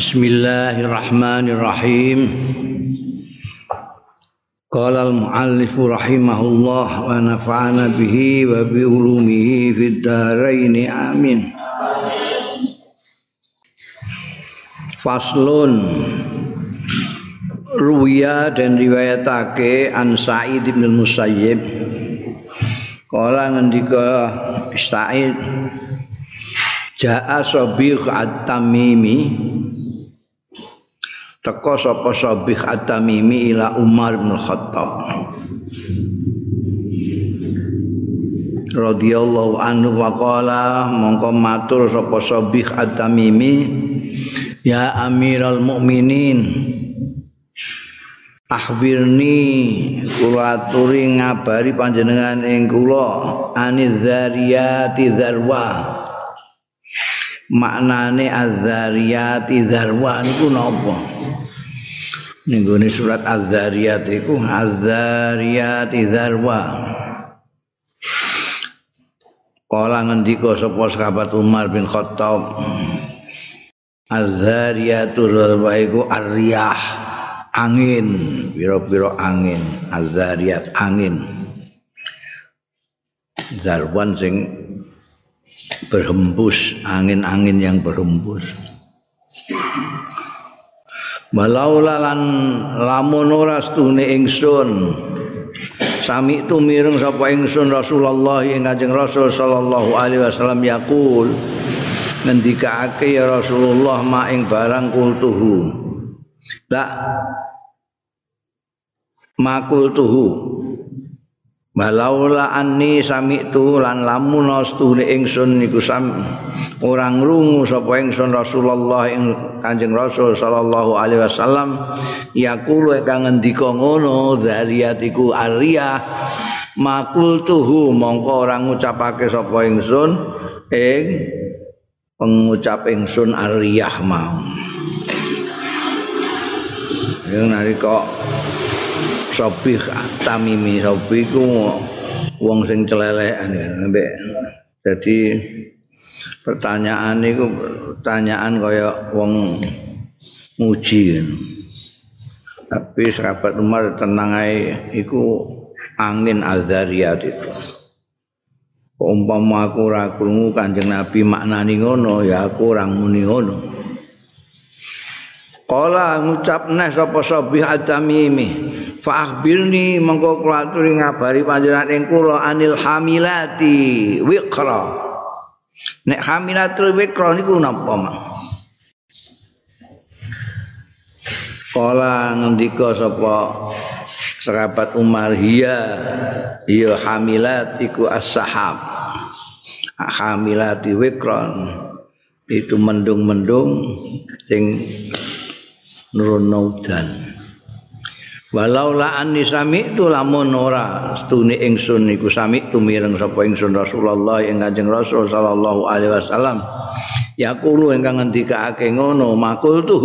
Bismillahirrahmanirrahim. Qala al-muallif rahimahullah wa nafa'ana bihi wa bi ulumihi fid dharain amin. Faslun Ruya dan riwayatake an Sa'id bin Musayyib Kala ngendika Sa'id Ja'a Sabikh At-Tamimi Teko sapa Sabikh At-Tamimi ila Umar bin Khattab. Radhiyallahu anhu wa qala mongko matur sapa Sabikh At-Tamimi ya Amiral Mukminin Akhbirni kula aturi ngabari panjenengan ing kula aniz zariyati zarwa maknane az-zariyati zarwa niku napa? Ning surat az-zariyat iku az-zariyati zarwa kala ngendika sapa sahabat Umar bin Khattab? Az-zariyatu zarwa iku ar-riyah angin piro-piro angin azariat angin. Zarwan sing berhembus angin-angin yang berhembus. Walau lalan lamun ora stune ingsun sami tu mireng sapa ingsun Rasulullah ing Kanjeng Rasul sallallahu alaihi wasallam yaqul ngendikaake ya Rasulullah ma ing barang kultuhu. La makul tuhu Balaula anni sami'tu lan lamun astune ingsun niku sam ora ngrungu sapa ingsun Rasulullah ing Kanjeng Rasul sallallahu alaihi wasallam. Yaqulu kang ngendika ngono zariyatiku ariyah makul tuhu mongko ora ngucapake sapa ingsun ing pengucap ingsun ariyah mau. Yang nalika Sobih Tamimi Sobih ku wong sing celelekan ambek jadi pertanyaan itu pertanyaan kaya wong muji tapi sahabat Umar tenang aja itu angin azariyat itu. Umpama aku ora krungu Kanjeng Nabi maknani ngono ya aku ora muni ngono. Kala ngucap neh sapa sabih adamimi fa akhbirni mengko kulaturi ngabari panjenengan ing kula anil hamilati wiqra. Nek hamilatul wiqra niku napa mak? Kala ngendika sapa sahabat Umar hiya ya hamilat iku as-sahab. Hamilati wiqran itu mendung-mendung sing nurono udan walau la anni sami'tu lamun ora stune ingsun iku sami'tu mireng sapa ingsun Rasulullah ing Kanjeng Rasul sallallahu alaihi wasallam. Yaqulu ingkang ngendikake ngono makul tuh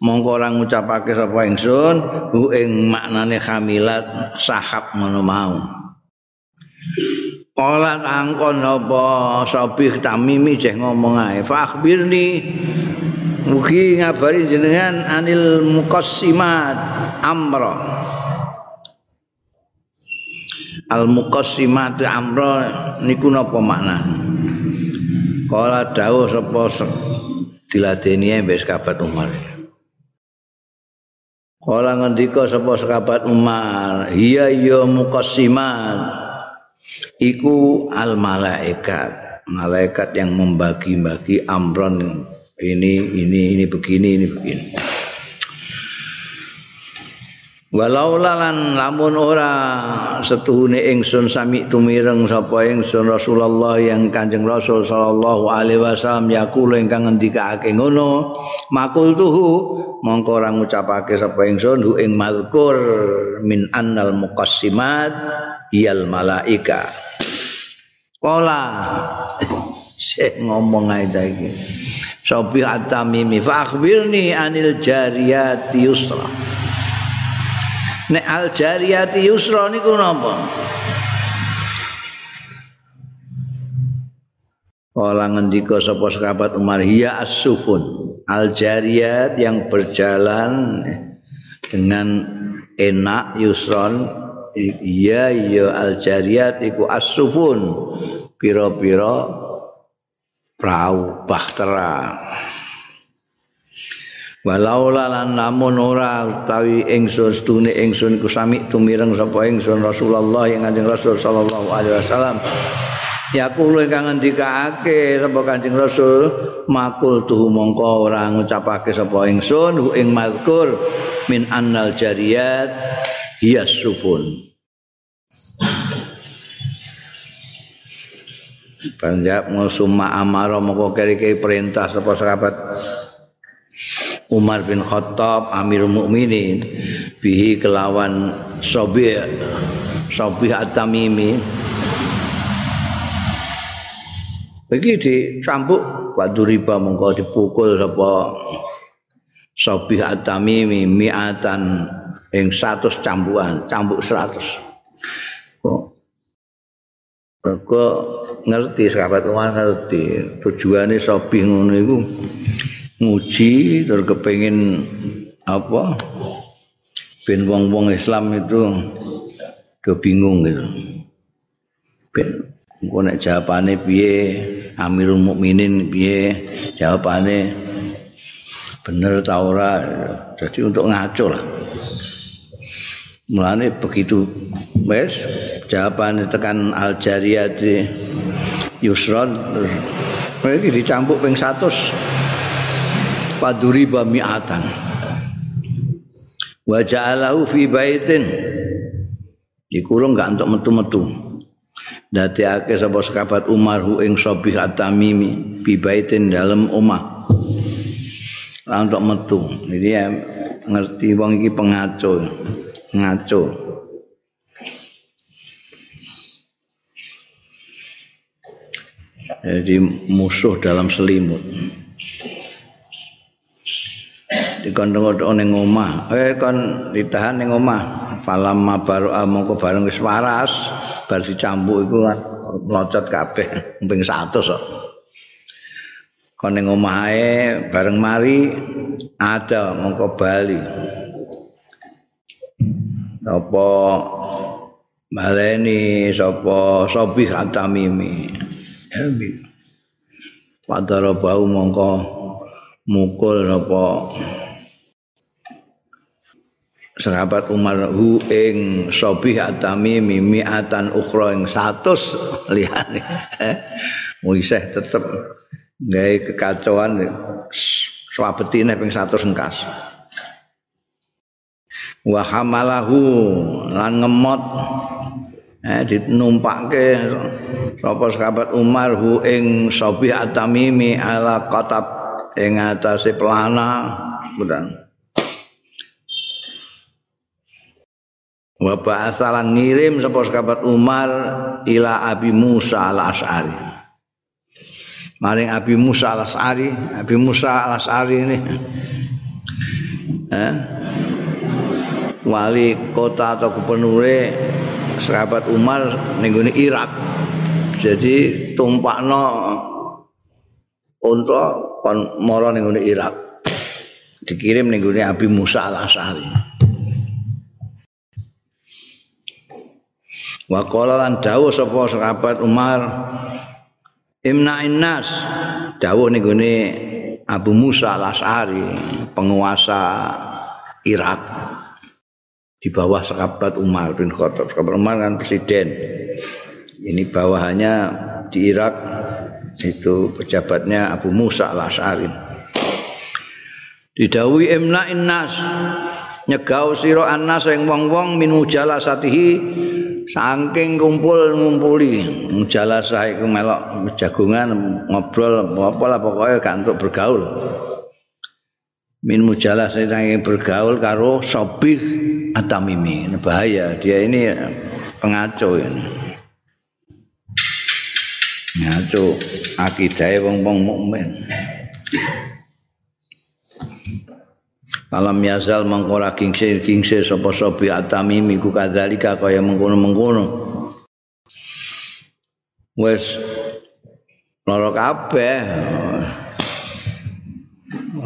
mongko ora ngucapake sapa ingsun hu ing maknane hamilat sahab ngono mau. Kala angkon apa sabih tamimi ceh ngomong ae. Fakhbirni Mugi ngabari jenengan anil muqassimat amra. Al muqassimat amra niku napa makna? Kala dawuh sapa diladeni wis kabat Umar. Kala ngendika sapa sahabat Umar, iya iya muqassimat iku al malaikat, malaikat yang membagi-bagi amron ini ini ini begini ini begini. Walau lalan lamun ora setuhune ingsun sami tumireng sapa ingsun Rasulullah yang Kanjeng Rasul sallallahu alaihi wasallam yaqulu ingkang ngendikake ngono makul tuhu mongko ora ngucapake sapa ingsun hu ing malkur min annal muqassimat yal malaika. Kala sik ngomong ae iki Sobi at-tamimi fa akhbirni anil jariyati yusra. Nek al jariyati yusra niku napa? Kala ngendika sapa sahabat Umar hiya as-sufun. al jariyat yang berjalan dengan enak yusron iya iya al jariyat iku asufun pira-pira prau bahtera walau lan namun ora utawi ingsun stune ingsun ku sami tumireng sapa ingsun Rasulullah yang kanjeng Rasul sallallahu alaihi wasallam. Ya kulo ingkang ngendikake sapa kanjeng Rasul makul tuh mongko ora ngucapake sapa ingsun ing mazkur min annal jariyat hiya sufun Panjab ngusuma amaro moko keri-keri perintah sapa sahabat? Umar bin Khattab Amirul Mukminin. Bihi kelawan Sobi Sobi At-Tamimi. Bagi dicambuk Wadu riba mengkau dipukul sapa Sobi At-Tamimi mi'atan yang satu cambukan cambuk seratus. Kok ngerti sahabat Umar ngerti. Tujuannya sobi ngono itu nguji terus kepengin apa? Ben wong-wong Islam itu do bingung gitu. Ben engko nek jawabane piye? Amirul Mukminin piye? Jawabane bener ta ora? Jadi untuk ngaco lah. Mulane begitu. Wes jawaban tekan al jariyah di yusron. Iki dicampuk ping 100 paduri bamiatan. Wa ja'alahu fi baitin. Dikurung gak untuk metu-metu. Dadekake sapa sahabat Umar hu ing at-Tamimi bi baitin dalam omah. Untuk metu. Jadi ya ngerti wong iki pengaco ngaco jadi musuh dalam selimut. Dikondong-kondong ning omah. Eh kon ditahan ning omah. Falam mabaru mongko bareng wis waras. Bar dicambuk iku kan mlocot kabeh ping 100 kok. Kon ning omahe bareng mari ada mongko bali. Apa baleni sapa sobih atamimi padara bau mongko mukul apa sahabat Umar hu ing sobih atamimi miatan ukhra ing 100 liyane wiseh tetep gawe kekacauan swabetine ping 100 engkas. Wa hamalahu lan ngemot eh dinumpake sapa sahabat Umar hu ing Sobi Atamimi ala qatab ing atase pelana. Bedan wa ba'asalan ngirim sapa sahabat Umar ila Abi Musa al-Asy'ari. Maring Abi Musa al-Asy'ari Abi Musa al-Asy'ari ini eh wali kota atau gubernure sahabat Umar ning Irak. Jadi tumpakno unta kon mara ning Irak. Dikirim ning Abi Musa Al-Asy'ari. Wa qala lan dawuh sapa sahabat Umar Imna innas dawuh ning Abu Musa Al-Asy'ari penguasa Irak di bawah sahabat Umar bin Khattab. Sahabat Umar kan presiden. Ini bawahannya di Irak itu pejabatnya Abu Musa al-Asy'ari. Didawi imna innas nyegau sira annas ing wong-wong min mujalasatihi saking kumpul ngumpuli mujalasah iku melok jagungan ngobrol apa lah pokoknya untuk bergaul min mujalasah saking bergaul karo sobih Atamimi. Ini bahaya. Dia ini pengaco ini. Ngaco akidah wong wong mukmin. Alam yazal mengkora kingse kingse sapa sobi atamimi. Ku kadzalika kaya mengkono-mengkono. Wes lara kabeh.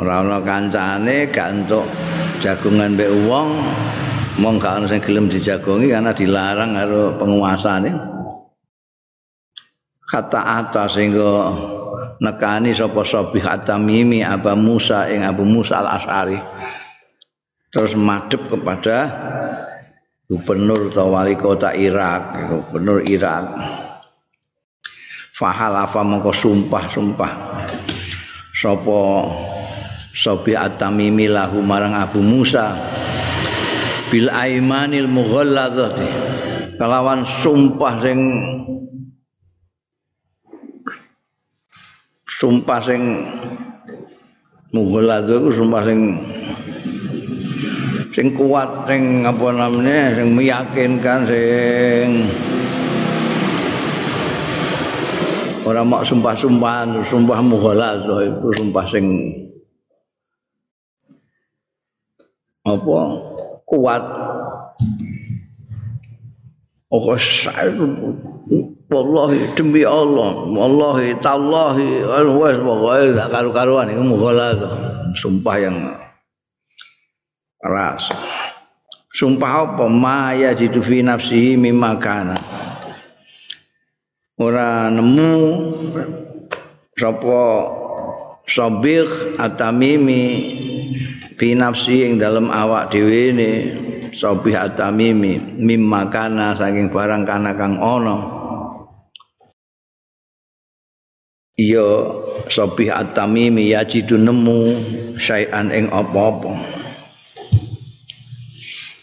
ora ana kancane gak entuk jagongan mbek wong mong gak ana sing gelem dijagongi karena dilarang karo penguasane. Kata atas sehingga nekani sapa sabih atamimi Abu Musa ing Abu Musa al Ashari terus madep kepada gubernur atau wali kota Irak gubernur Irak. Fahalafa mongko sumpah-sumpah. Sapa Sobi At-Tamimi lahu marang Abu Musa bil aimanil mughalladzati kelawan sumpah sing sumpah sing mughalladzah sumpah sing sing kuat sing apa namanya sing meyakinkan sing orang mak sumpah-sumpahan sumpah mughalladzah itu sumpah sing apa kuat. Oh wallahi demi Allah wallahi tallahi wes pokoke gak karu-karuan iku mughaladzah sumpah yang keras. Sumpah apa? Ma ya jitu fi nafsihi mimma kana. Ora nemu sapa sabir atamimi fi nafsi ing dalam awak dhewe ne sabih atamimi mimma kana saking barang kana kang ana. Iya sabih atamimi ya jitu nemu syai'an ing apa-apa.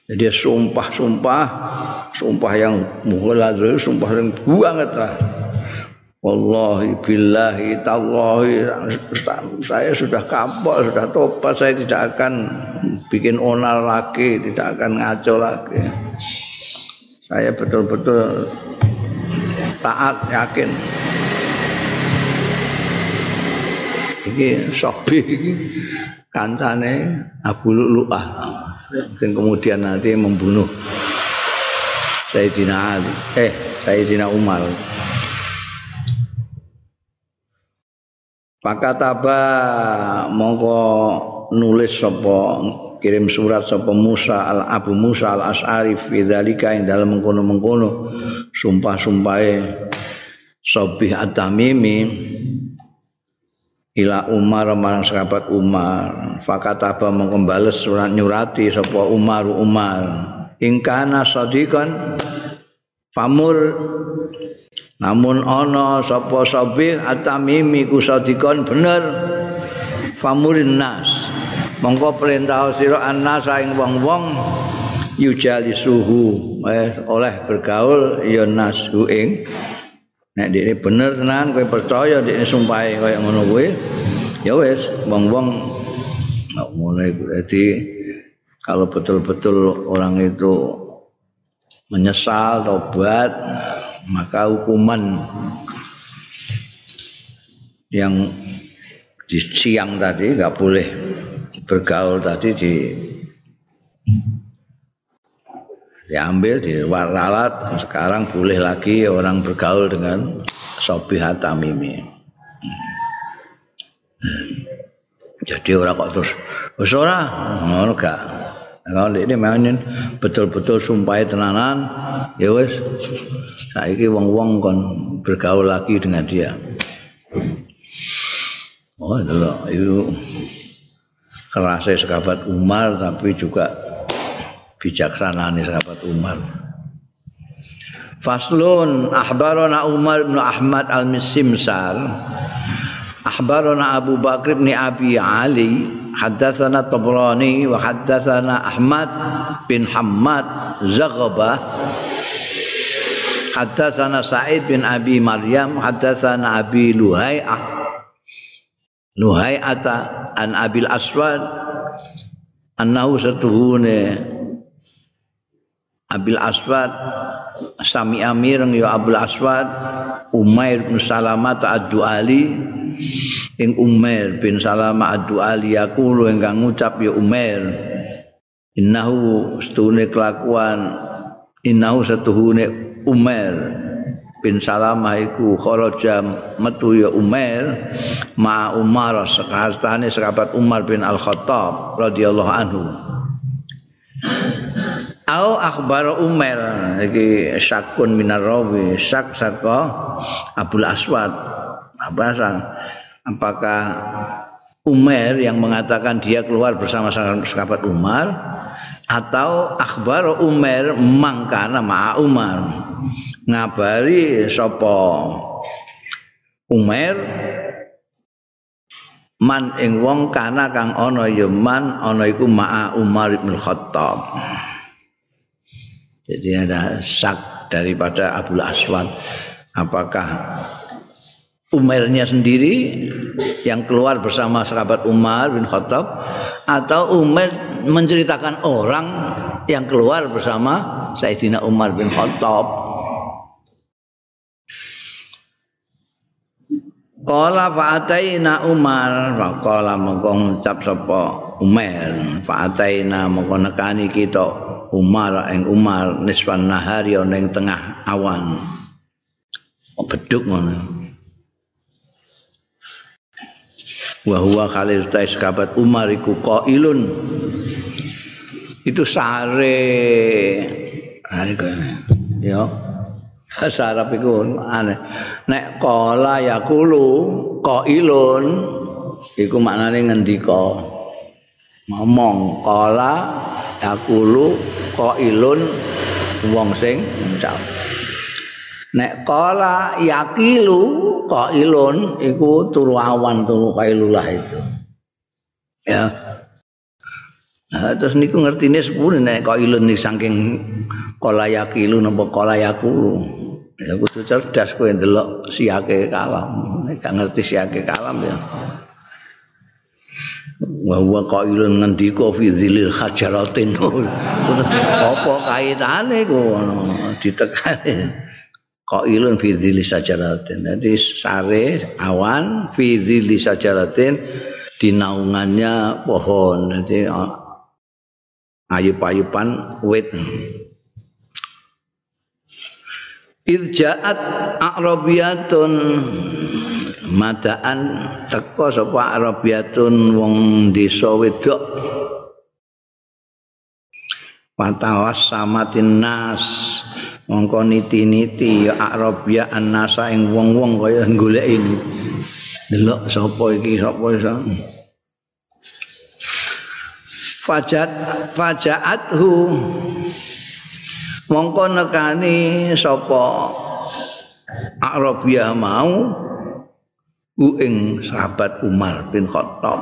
Jadi sumpah-sumpah sumpah yang mughalaz sumpah yang banget lah Wallahi billahi tallahi. Saya sudah kapok sudah tobat saya tidak akan bikin onar lagi tidak akan ngaco lagi. Saya betul-betul taat yakin. Ini sobi kancane Abu Lu'lu'ah. Yang kemudian nanti membunuh Sayyidina Ali. Eh Sayyidina Umar Pakataba mongko nulis sapa kirim surat sapa Musa al Abu Musa al As'ari fi dzalika ing dalem mengkono-mengkono. Sumpah-sumpahe Sobih At-Tamimi ila Umar marang sahabat Umar. Fakataba mongko surat nyurati sapa Umar Umar ing kana sadikan famur Namun ana sapa sabih atamimi ku sadikon bener. Famurin nas. Mongko perintah sira annas ing wong-wong yujali suhu eh, oleh bergaul ya nasu ing. Nek dene bener tenan kowe percaya dene sumpahe kaya ngono kuwi ya wis wong-wong. Mulai jadi kalau betul-betul orang itu menyesal tobat maka hukuman yang di siang tadi nggak boleh bergaul tadi di diambil di waralat. Sekarang boleh lagi orang bergaul dengan sobihat tamimi. Jadi orang kok terus wis ora? Ngono gak kalau ini mainin betul-betul sumpah tenanan ya wis. Saiki wong-wong kon bergaul lagi dengan dia. Oh itu itu kerasa sahabat Umar tapi juga bijaksana nih sahabat Umar. Faslun ahbarona Umar bin Ahmad al-Misimsar ahbarona Abu Bakr bin Abi Ali haddatsana Tabrani wa Ahmad bin Hammad Zaghabah. Haddatsana Sa'id bin Abi Maryam. Haddatsana Abi Luhai'ah. Luhai'ata an Abil Aswad. Annahu satuhune Abil Aswad. Sami Amir ya Abul Aswad. Umair bin Salamah ad-Duali ing Umair bin Salamah ad-Duali yaqulu ingkang ngucap ya Umair innahu stune kelakuan innahu satuhune Umair bin Salamah iku kharaja metu ya Umar ma Umar sekastane sahabat Umar bin Al-Khattab radhiyallahu anhu. Au akhbar Umar iki syakun minar rawi syak saka Abdul Aswad apa apakah Umar yang mengatakan dia keluar bersama sahabat Umar atau akhbar Umar mangkana ma Umar. Ngabari sapa Umar man ing wong kana kang ana ya man ana iku ma Umar bin Khattab. Jadi ada sak daripada Abdul Aswad. Apakah Umarnya sendiri yang keluar bersama sahabat Umar bin Khattab atau Umar menceritakan orang yang keluar bersama Sayyidina Umar bin Khattab Kala fa'ataina Umar Kala mengkong cap sapa Umar fa'ataina mengkong nekani kita Umar ing Umar niswan nahari ana ing tengah awan. Beduk ngono. Wa huwa khalil tais kabat Umar iku qailun. Itu sare. Hari ya. Sarap iku aneh. Nek qala yaqulu qailun iku maknane ngendika. Ngomong qala yaqulu qailun wong sing ngucap nek qala yaqilu qailun iku turu awan turu kailulah itu. Ya. Nah, terus niku ngertine sepune nek qailun iki saking qala yaqilu napa qala yaqulu. Ya kudu cerdas kowe ndelok siake kalam. Nek ngerti siake kalam ya. Wa huwa qailun ngendika fi dzilil hajaratin. Apa kaitane ngono ditekani qailun fi dzilil sajaratin. Dadi sare awan fi dzilil sajaratin. Di naungannya pohon dadi ayup-ayupan wit. Idja'at a'rabiyatun. Madaan teko sapa arabiyatun wong desa wedok. Patawas samatin nas mongko niti-niti ya arabia annasa ing wong-wong kaya golek ini. Delok sapa iki sapa iso? Fajat fajaathu. Mongko nekani sapa arabia mau u ing sahabat Umar bin Khattab.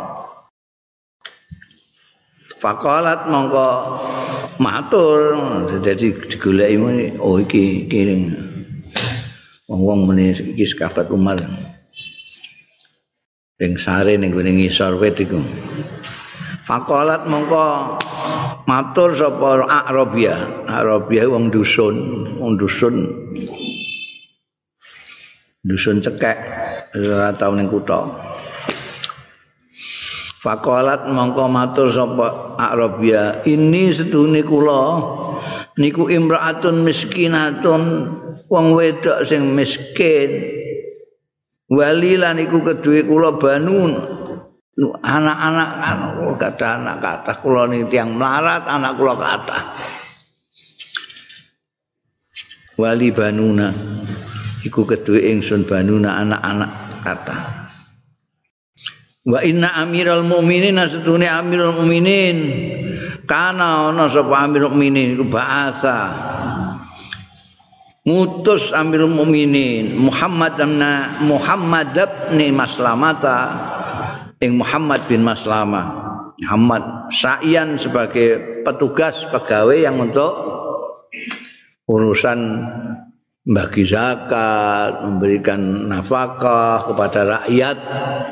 Fakalat mongko matur dadi digoleki oh iki iki wong-wong meni iki sahabat Umar. Ing sare ning gone ngisor wit iku. Fakalat mongko matur sapa Arabia, Arabia wong dusun, wong dusun. Dusun cekek ora tau ning kutha. Faqalat mongko matur sapa Arabia, ini sedune kula. Niku imraatun miskinatun wong wedok sing miskin. Walilan iku kedue kula banun. Anak-anak kan kata anak kata kula niki tiyang melarat anak kula kata wali banuna. Iku kedue ingsun banuna anak-anak kata. Wa inna amiral mu'minin asatune amiral mu'minin. Kana ana sapa amirul mu'minin? Iku bahasa ngutus amirul mu'minin. Muhammad amna Muhammad bin Maslamata. Ing Muhammad bin Maslama. Muhammad Sa'yan sebagai petugas pegawai yang untuk urusan bagi zakat, memberikan nafkah kepada rakyat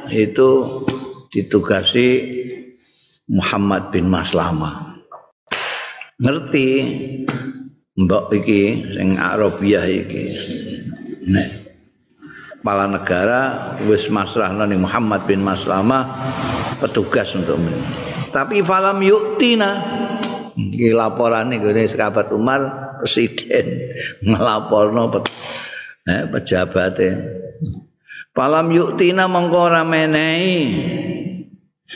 itu ditugasi Muhammad bin Maslama. Ngerti mbok iki sing Arabiah iki. Nek kepala negara wis masrahno ning Muhammad bin Maslama petugas untuk ini. Tapi falam yuktina iki laporane gone sahabat Umar presiden ngelaporno eh pejabate palam yuktina mongko ora menehi.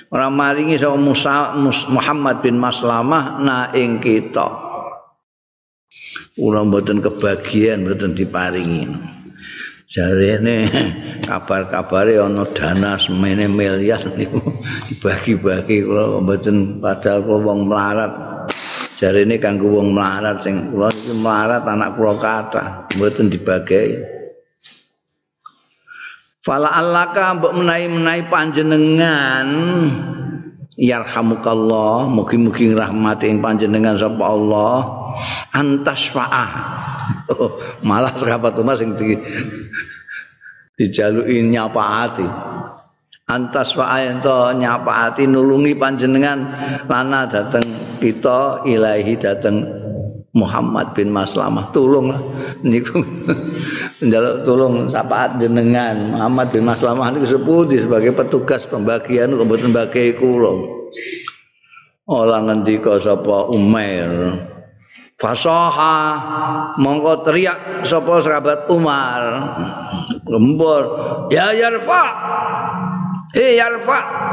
Ora maringi sapa Musa Muhammad bin Maslamah na ing kita. Kula mboten kebagian mboten diparingi. Jarene kabar-kabare ana dana semene miliar niku. Dibagi-bagi kula mboten padahal kula wong melarat jarene kanggo wong melarat sing kula iki melarat anak kula kathah mboten dibagi Fala allaka mbok menahi-menahi panjenengan. Yarhamukallah mugi-mugi rahmati ing panjenengan sapa Allah. Antas faah oh, malah sahabat Umar sing di dijaluki nyapaati. Antas faah ento nyapaati nulungi panjenengan lana dateng kita ilahi dateng Muhammad bin Maslamah. Lah. Niku. Njaluk tulung sapaat jenengan. Muhammad bin Maslamah niku sepundi sebagai petugas pembagian kebetulan bagi kula. Olah ngendika sapa Umair? Fasaha. Mongko teriak sapa sahabat Umar. Gembor ya yarfa. Eh yarfa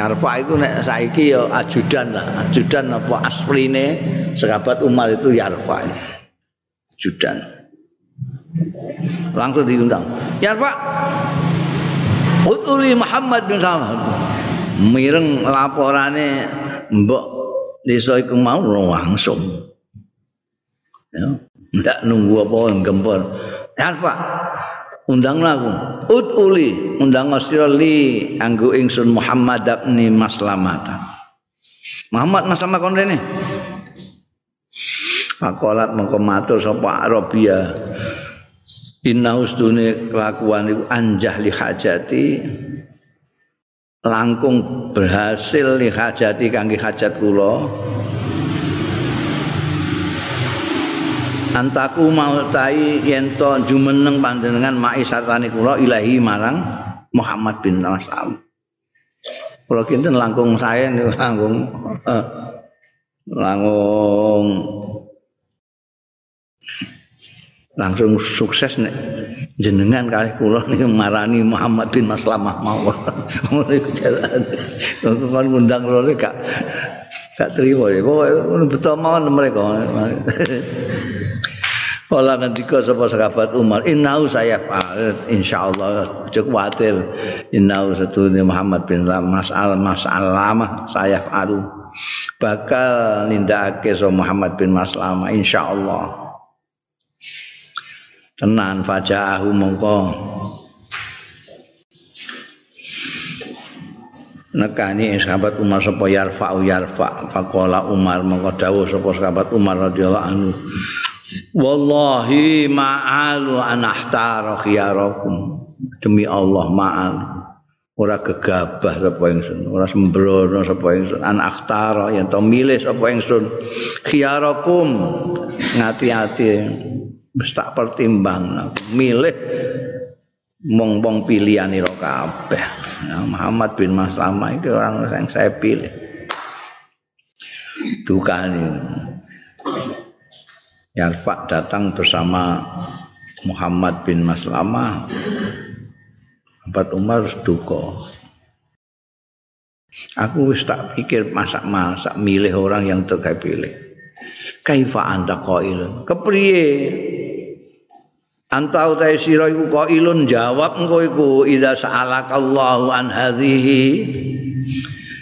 Yarfa itu nek saiki ya ajudan lah, ajudan apa asprine sahabat Umar itu Yarfa. Ajudan. Langsung diundang. Yarfa. Utuli Muhammad bin Salam. Mireng laporane Mbok desa iku mau langsung. Ya, ndak nunggu apa gempor. Yarfa. Undanglah aku. Utuli undang sira li anggo ingsun Muhammad bin Maslamah Muhammad Maslamah kon rene? Pakolat mengko matur sapa Arabia Inna ustune kelakuan iku anjah li hajati. Langkung berhasil li hajati kangge hajat kula antaku mau tai yen to jumeneng panjenengan mai sartane kula ilahi marang Muhammad bin Nasam. Kula kinten langkung saya niku langkung eh, langkung langsung sukses nek jenengan kali kula niku marani Muhammad bin Maslamah mawon. Ngono iku jalan. Kok ngundang kula gak gak trimo ya. Pokoke betul mawon mereka. Kala ngendika sapa sahabat Umar, "Innau saya insyaallah cukup khawatir. Innau satune Muhammad bin Mas'al Mas'alamah saya faru. Bakal nindakake so Muhammad bin Maslama insyaallah. Tenan fajahu mongko nekani sahabat Umar sapa yarfa yarfa faqala Umar mongko dawuh sapa sahabat Umar radhiyallahu anhu Wallahi ma'alu anahtara khiyarakum. Demi Allah ma'al. Ora gegabah sapa ingsun, ora sembrono sapa ingsun an akhtara yen to milih sapa ingsun khiyarakum ngati-ati wis tak pertimbang milih mong-mong pilihan ira kabeh. Muhammad bin Maslama itu orang yang saya pilih. Dukani. Yarfa datang bersama Muhammad bin Maslamah Abad Umar duka Aku wis tak pikir masak-masak milih orang yang terpilih. Kaifa anta qailun? Kepriye? Anta utai sira iku qailun jawab engko iku idza sa'alaka Allahu an hadhihi.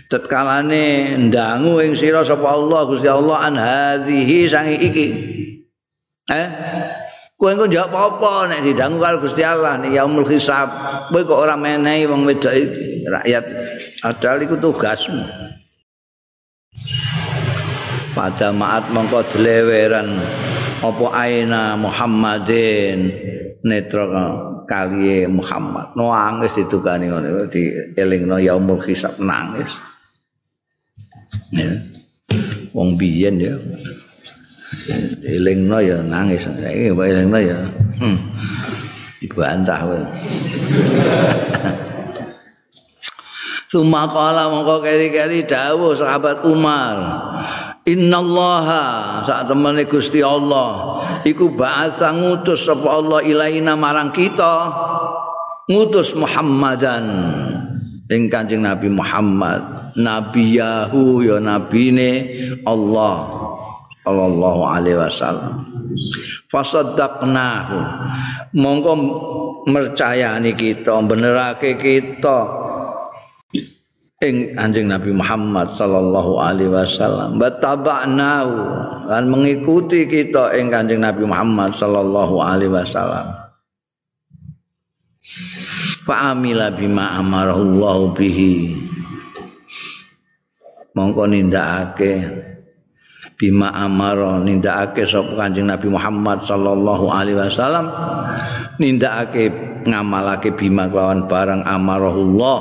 Tetkalane ndangu ing sira sapa Allah Gusti Allah an hadhihi sangi iki. Eh? Kowe engko njawab apa nek didangu karo Gusti Allah nek yaumul hisab. Kowe kok ora menehi wong wedok iki rakyat padahal iku tugasmu. Pada maat mongko dileweran apa aina Muhammadin netra kali Muhammad nangis ditukani ngono di elingno yaumul hisab nangis. Ya. Wong biyen ya. Elingno ya nangis. Saiki wae elingno ya. Hmm. dibantah wae. Sumakala mongko keri-keri dawuh sahabat Umar. innallaha sak temene Gusti Allah iku ba'atsa ngutus sapa Allah ilaina marang kita. Ngutus Muhammadan. Ing Kanjeng Nabi Muhammad. Nabiyahu ya nabine Allah sallallahu alaihi wasallam. Fasaddaqnahu. Mongko mercayani kita benerake kita. Ing Anjing Nabi Muhammad sallallahu alaihi wasallam. Bataba'nahu lan mengikuti kita ing Kanjeng Nabi Muhammad sallallahu alaihi wasallam. Fa'amila bima amarahullahu bihi. Mongko nindakake bima amara nindakake sapa Kanjeng Nabi Muhammad sallallahu alaihi wasallam nindakake ngamalake bima kelawan barang amarahullah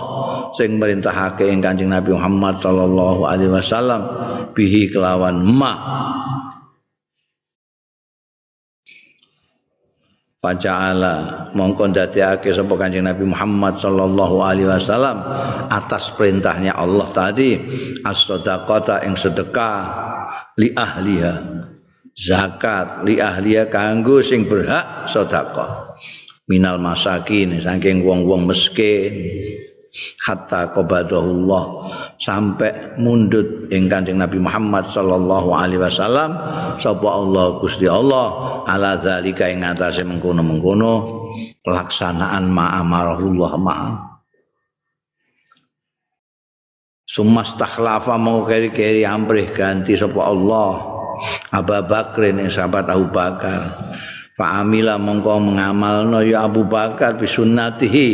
sing merintahake ing Kanjeng Nabi Muhammad sallallahu alaihi wasallam bihi kelawan ma. Paja'ala mongko ndadekake sapa Kanjeng Nabi Muhammad sallallahu alaihi wasallam atas perintahnya Allah tadi as-sadaqata ing sedekah li ahliha zakat li ahliha kanggo sing berhak sedekah. Minal masakin saking wong-wong miskin. Hatta qabadahullah. Sampai mundut ing Kanjeng Nabi Muhammad sallallahu alaihi wasallam sapa Allah Gusti Allah ala zalika ing atase mengkono-mengkono pelaksanaan ma'amarahullah ma'a Sumas takhlafa mau keri-keri amrih ganti sapa Allah. Abu Bakrin yang sahabat Abu Bakar. Fa'amila mongko mengamalno ya Abu Bakar bi sunnatihi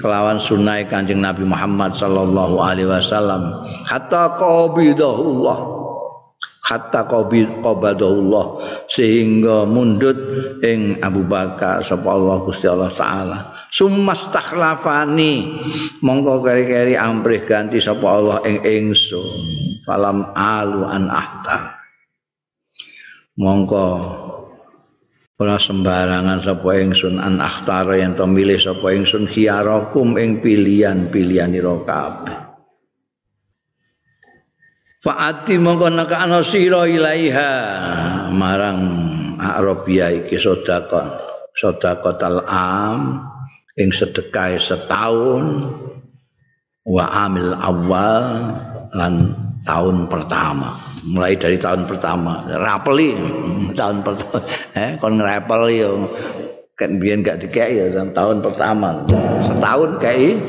kelawan sunnah Kanjeng Nabi Muhammad sallallahu alaihi wasallam. Hatta qabidahullah. Hatta qabidahullah sehingga mundut ing Abu Bakar sapa Allah Gusti Allah taala sumastakhlafani. Mongko keri-keri amrih ganti sapa Allah ing ingsun. Falam alu an ahta. Mongko ora sembarangan sapa ingsun an akhtara yen to milih sapa ingsun khiyarakum ing pilihan-pilihan ira kabeh. Fa'ati mongko nekakno sira ilaiha marang Arabia iki sedekah sedekah am ing sedekah setahun wa amil awal lan tahun pertama. Mulai dari tahun pertama. Rapeli tahun pertama. Eh kon ngrapel yo. Kan biyen gak dikek ya tahun pertama. Setahun kayak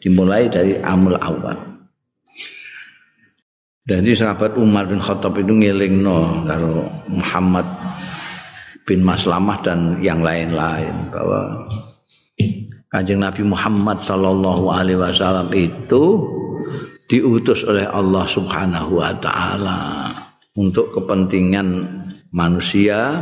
dimulai dari amul awal. Jadi sahabat Umar bin Khattab itu ngelingno karo Muhammad bin Maslamah dan yang lain-lain bahwa Kanjeng Nabi Muhammad sallallahu alaihi wasallam itu diutus oleh Allah Subhanahu wa taala untuk kepentingan manusia.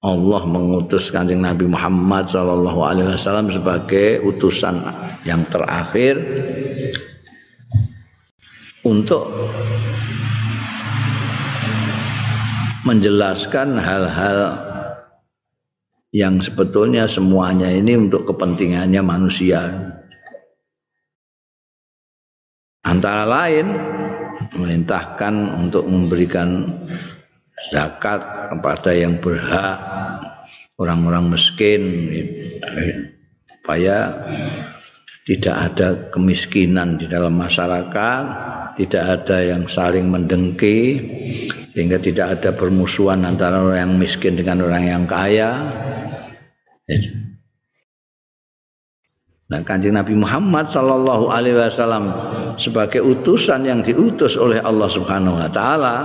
Allah mengutus Kanjeng Nabi Muhammad sallallahu alaihi wasallam sebagai utusan yang terakhir untuk menjelaskan hal-hal yang sebetulnya semuanya ini untuk kepentingannya manusia. Antara lain memerintahkan untuk memberikan zakat kepada yang berhak orang-orang miskin supaya tidak ada kemiskinan di dalam masyarakat tidak ada yang saling mendengki sehingga tidak ada permusuhan antara orang yang miskin dengan orang yang kaya Nah, kanjeng Nabi Muhammad Sallallahu Alaihi Wasallam sebagai utusan yang diutus oleh Allah Subhanahu Wa Taala,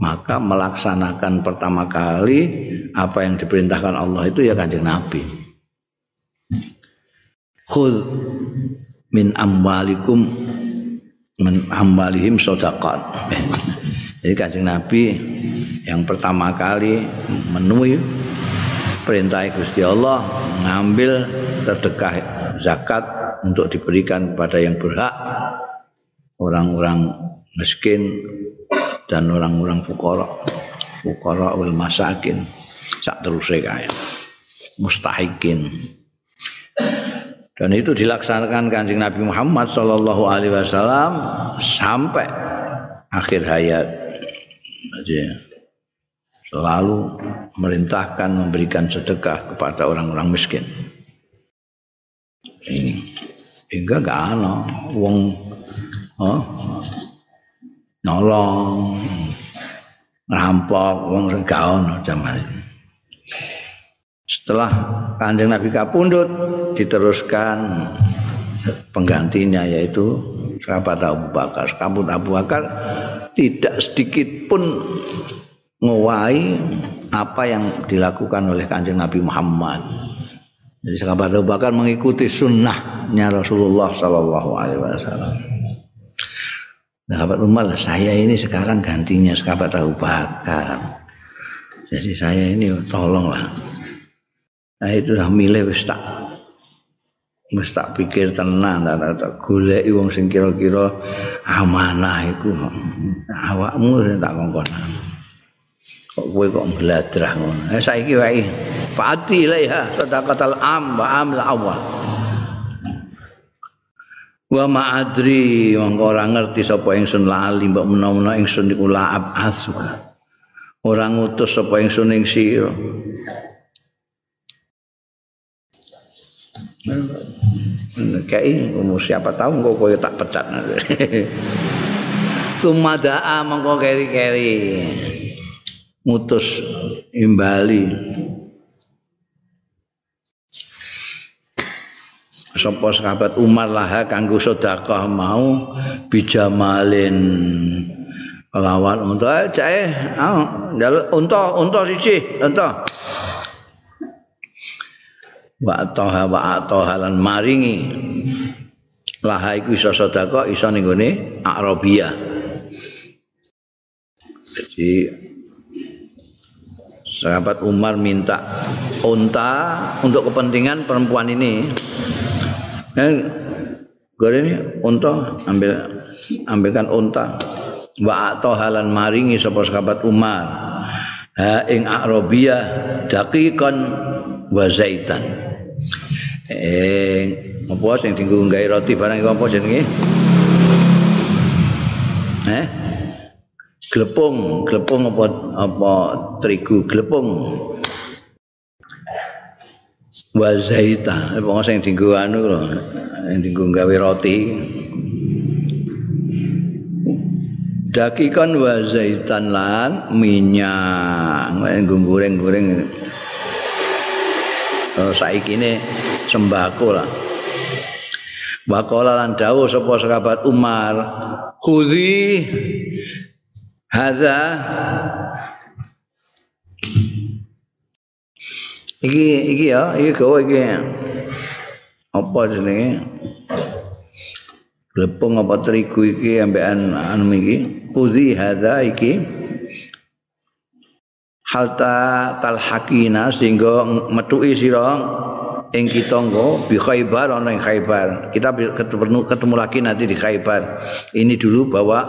maka melaksanakan pertama kali apa yang diperintahkan Allah itu ya kanjeng Nabi. Khud min amwalikum min amwalihim sodakot. Jadi kanjeng Nabi yang pertama kali menemui perintah Gusti Allah mengambil sedekah zakat untuk diberikan kepada yang berhak orang-orang miskin dan orang-orang fukara fukara ul masakin. Sak terusé kae. Mustahikin. Dan itu dilaksanakan kanjeng Nabi Muhammad Shallallahu Alaihi Wasallam sampai akhir hayat. Jadi selalu merintahkan memberikan sedekah kepada orang-orang miskin. Hingga gak ana wong oh, nolong ngerampok wong ana zaman itu. Setelah Kanjeng Nabi kapundut diteruskan penggantinya yaitu sahabat Abu Bakar. Sahabat Abu Bakar tidak sedikit pun ngowai apa yang dilakukan oleh Kanjeng Nabi Muhammad. Jadi sahabat Abu Bakar mengikuti sunnahnya Rasulullah Sallallahu Alaihi Wasallam. Sahabat Umar, saya ini sekarang gantinya sahabat Abu Bakar. Jadi saya ini tolonglah. Nah itu dah milih wis tak pikir tenang tak tak goleki wong sing kira-kira amanah iku awakmu tak kongkonan kok kowe kok bladrah ngono? Eh saiki wae. Pati ilaiha sadaqatal am wa am awal. Wa ma'adri mongko ora ngerti sapa ingsun lali mbok menawa ingsun iku laab asuka ora ngutus sapa ingsun ing sira. Kayak umur siapa tahu kok kowe tak pecat. Sumadaa mongko keri-keri. Mutus imbali. Sapa sahabat Umar lah kanggo sedekah mau bijamalin lawan untuk jae ah unta unta siji unta. Wa toha wa toha lan maringi. Laha iku iso sedekah iso ning gone Arabia. Jadi sahabat Umar minta unta untuk kepentingan perempuan ini. Eh, gue ini unta ambil ambilkan unta. Wa tohalan maringi sapa sahabat Umar. Ha ing Arabia daqiqan wa zaitan. Eh apa sing dienggo gawe roti barang apa jenenge? Eh glepung glepung apa apa terigu glepung? Wa zaita apa sing dienggo anu lho sing dienggo gawe roti. Dakikan wa zaitan lan minyak nggo goreng-goreng. Saiki ini sembako lah. Waqala lan dawuh sapa sahabat Umar, "Khudhi hadza Iki iki ya, iki gawe iki. Apa jenenge? Lepung apa terigu iki ambekan anu iki? Khudhi hadza iki. Halta talhaqina sehingga metuki sira ing kita nggo bi Khaibar ana ing Khaibar. Kita ketemu ketemu lagi nanti di Khaibar. Ini dulu bahwa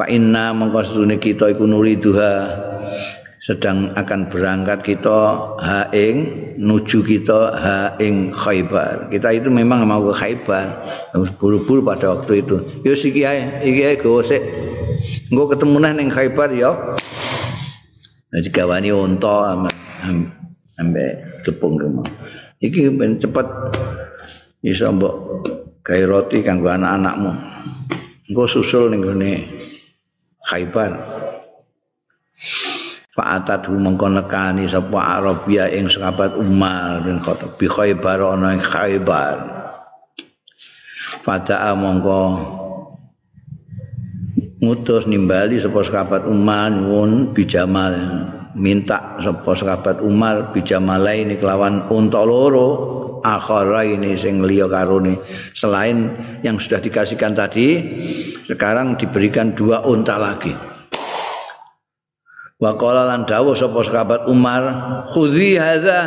Pak Inna mengkosune kita iku nuriduha sedang akan berangkat kita ha ing nuju kita ha ing Khaibar. Kita itu memang mau ke Khaibar. Buru-buru pada waktu itu. Yo siki ae, iki ae go sik. Engko ketemu nang ning Khaibar ya. Jadi gawani unta ambek tepung rumah. Iki ben cepet iso mbok gawe roti kanggo anak-anakmu. Engko susul ning gone Khaibar. Fa'atat mongko nekani sapa Arabia ing sahabat Umar bin Khattab bi Khaibar ana ing Khaibar. Pada mongko ngutus nimbali sapa sahabat Umar won bijamal minta sapa sahabat Umar bijamala ini kelawan unta loro akhara ini sing liya karone. Selain yang sudah dikasihkan tadi sekarang diberikan dua unta lagi. Wa qala lan dawuh sapa sahabat Umar khudhi hadza.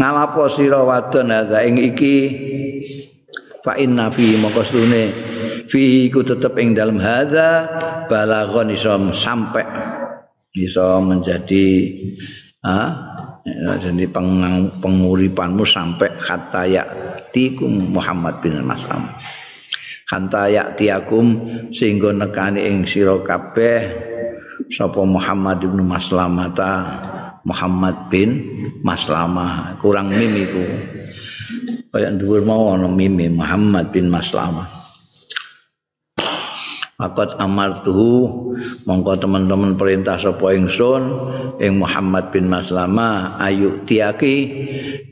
Ngalapo sira wadon hadza ing iki? Fa inna fi mongko fi iku tetep ing dalem hadza balaghon iso sampai bisa menjadi ah jadi penguripanmu sampai kata ya tikum Muhammad bin Mas'am hanta yaktiakum sehingga nekani ing sira kabeh sapa Muhammad bin Maslamata Muhammad bin Maslamah kurang mim iku. Kaya dhuwur mau ana mim Muhammad bin Maslamah Akot amartuhu mongko teman-teman perintah sapa ingsun ing Muhammad bin Maslama ayu tiaki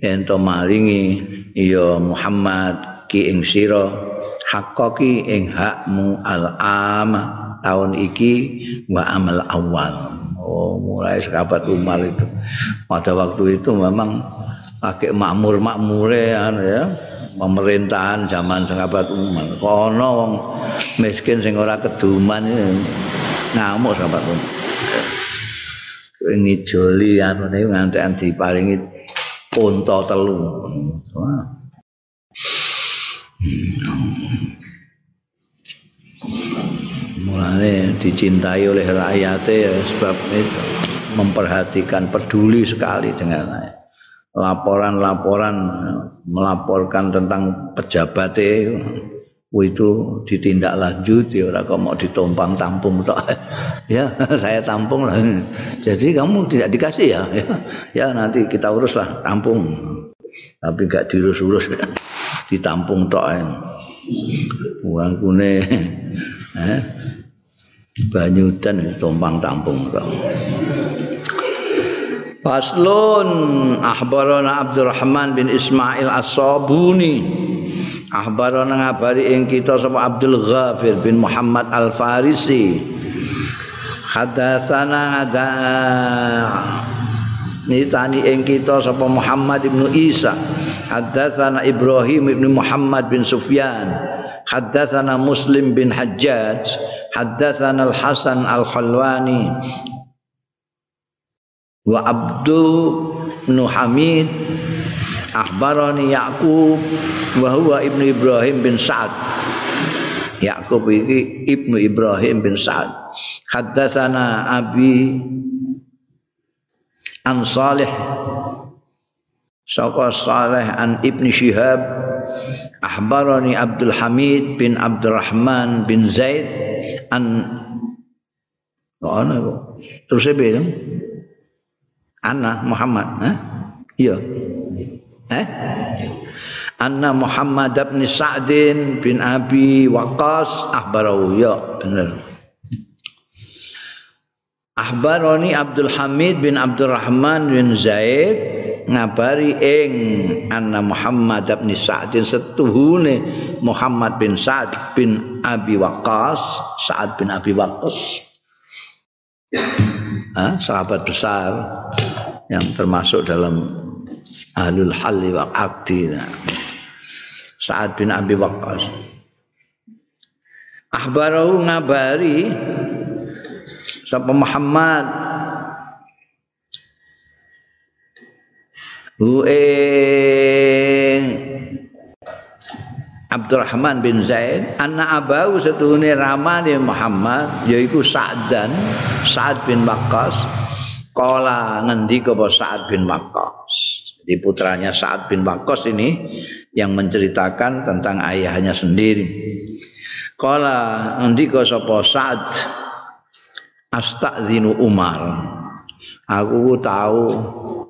ento maringi ya Muhammad ki ing sira haqqi ing hakmu al-am tahun iki wa amal awal oh mulai sekabat Umar itu pada waktu itu memang pakai makmur-makmure ya pemerintahan zaman sahabat Umar. Kono wong miskin sing ora keduman ngamuk sahabat Umar. Ini joli anu ne ngantek diparingi unta telu. Mulane dicintai oleh rakyatnya sebab itu memperhatikan peduli sekali dengan laporan-laporan melaporkan tentang pejabat itu ditindaklanjuti ora kok mau ditumpang tampung tok. Ya saya tampung lah. Jadi kamu tidak dikasih ya? Ya, ya nanti kita uruslah tampung. Tapi gak diurus-urus ditampung tok uang kune eh banyudan tumpang tampung tok Faslun akhbarana Abdurrahman bin Ismail As-Sabuni. Akhbarana ngabari ing kita sapa Abdul Ghafir bin Muhammad Al-Farisi. Hadatsana ada nitani ing kita sapa Muhammad bin Isa. Hadatsana Ibrahim bin Muhammad bin Sufyan. Hadatsana Muslim bin Hajjaj. Hadatsana Al-Hasan Al-Khalwani wa abdu nu hamid akhbarani yaqub wa huwa ibnu ibrahim bin sa'ad yaqub iki ibnu ibrahim bin sa'ad haddatsana abi an salih Saka Saleh an Ibn Shihab Ahbarani Abdul Hamid bin Abdurrahman bin Zaid an Oh, terus saya bilang Anna Muhammad eh? Iya. Eh? Anna Muhammad bin Sa'din bin Abi Waqas ahbarau ya benar. Ahbaroni Abdul Hamid bin Abdurrahman bin Zaid ngabari ing anna Muhammad bin Sa'din setuhune Muhammad bin Sa'd bin Abi Waqas Sa'ad bin Abi Waqas ha? sahabat besar yang termasuk dalam ahlul halli wa aqdi. Sa'ad bin Abi Waqqas. Akhbarahu ngabari sapa Muhammad. Hu Abdurrahman bin Zaid anak abau setuhune ramane Muhammad yaiku Sa'dan Sa'ad bin Waqqas. Kala ngendika apa Sa'ad bin Waqqas? Jadi putranya Sa'ad bin Waqqas ini yang menceritakan tentang ayahnya sendiri. Kala ngendika sapa Sa'ad astazinu Umar. Aku tahu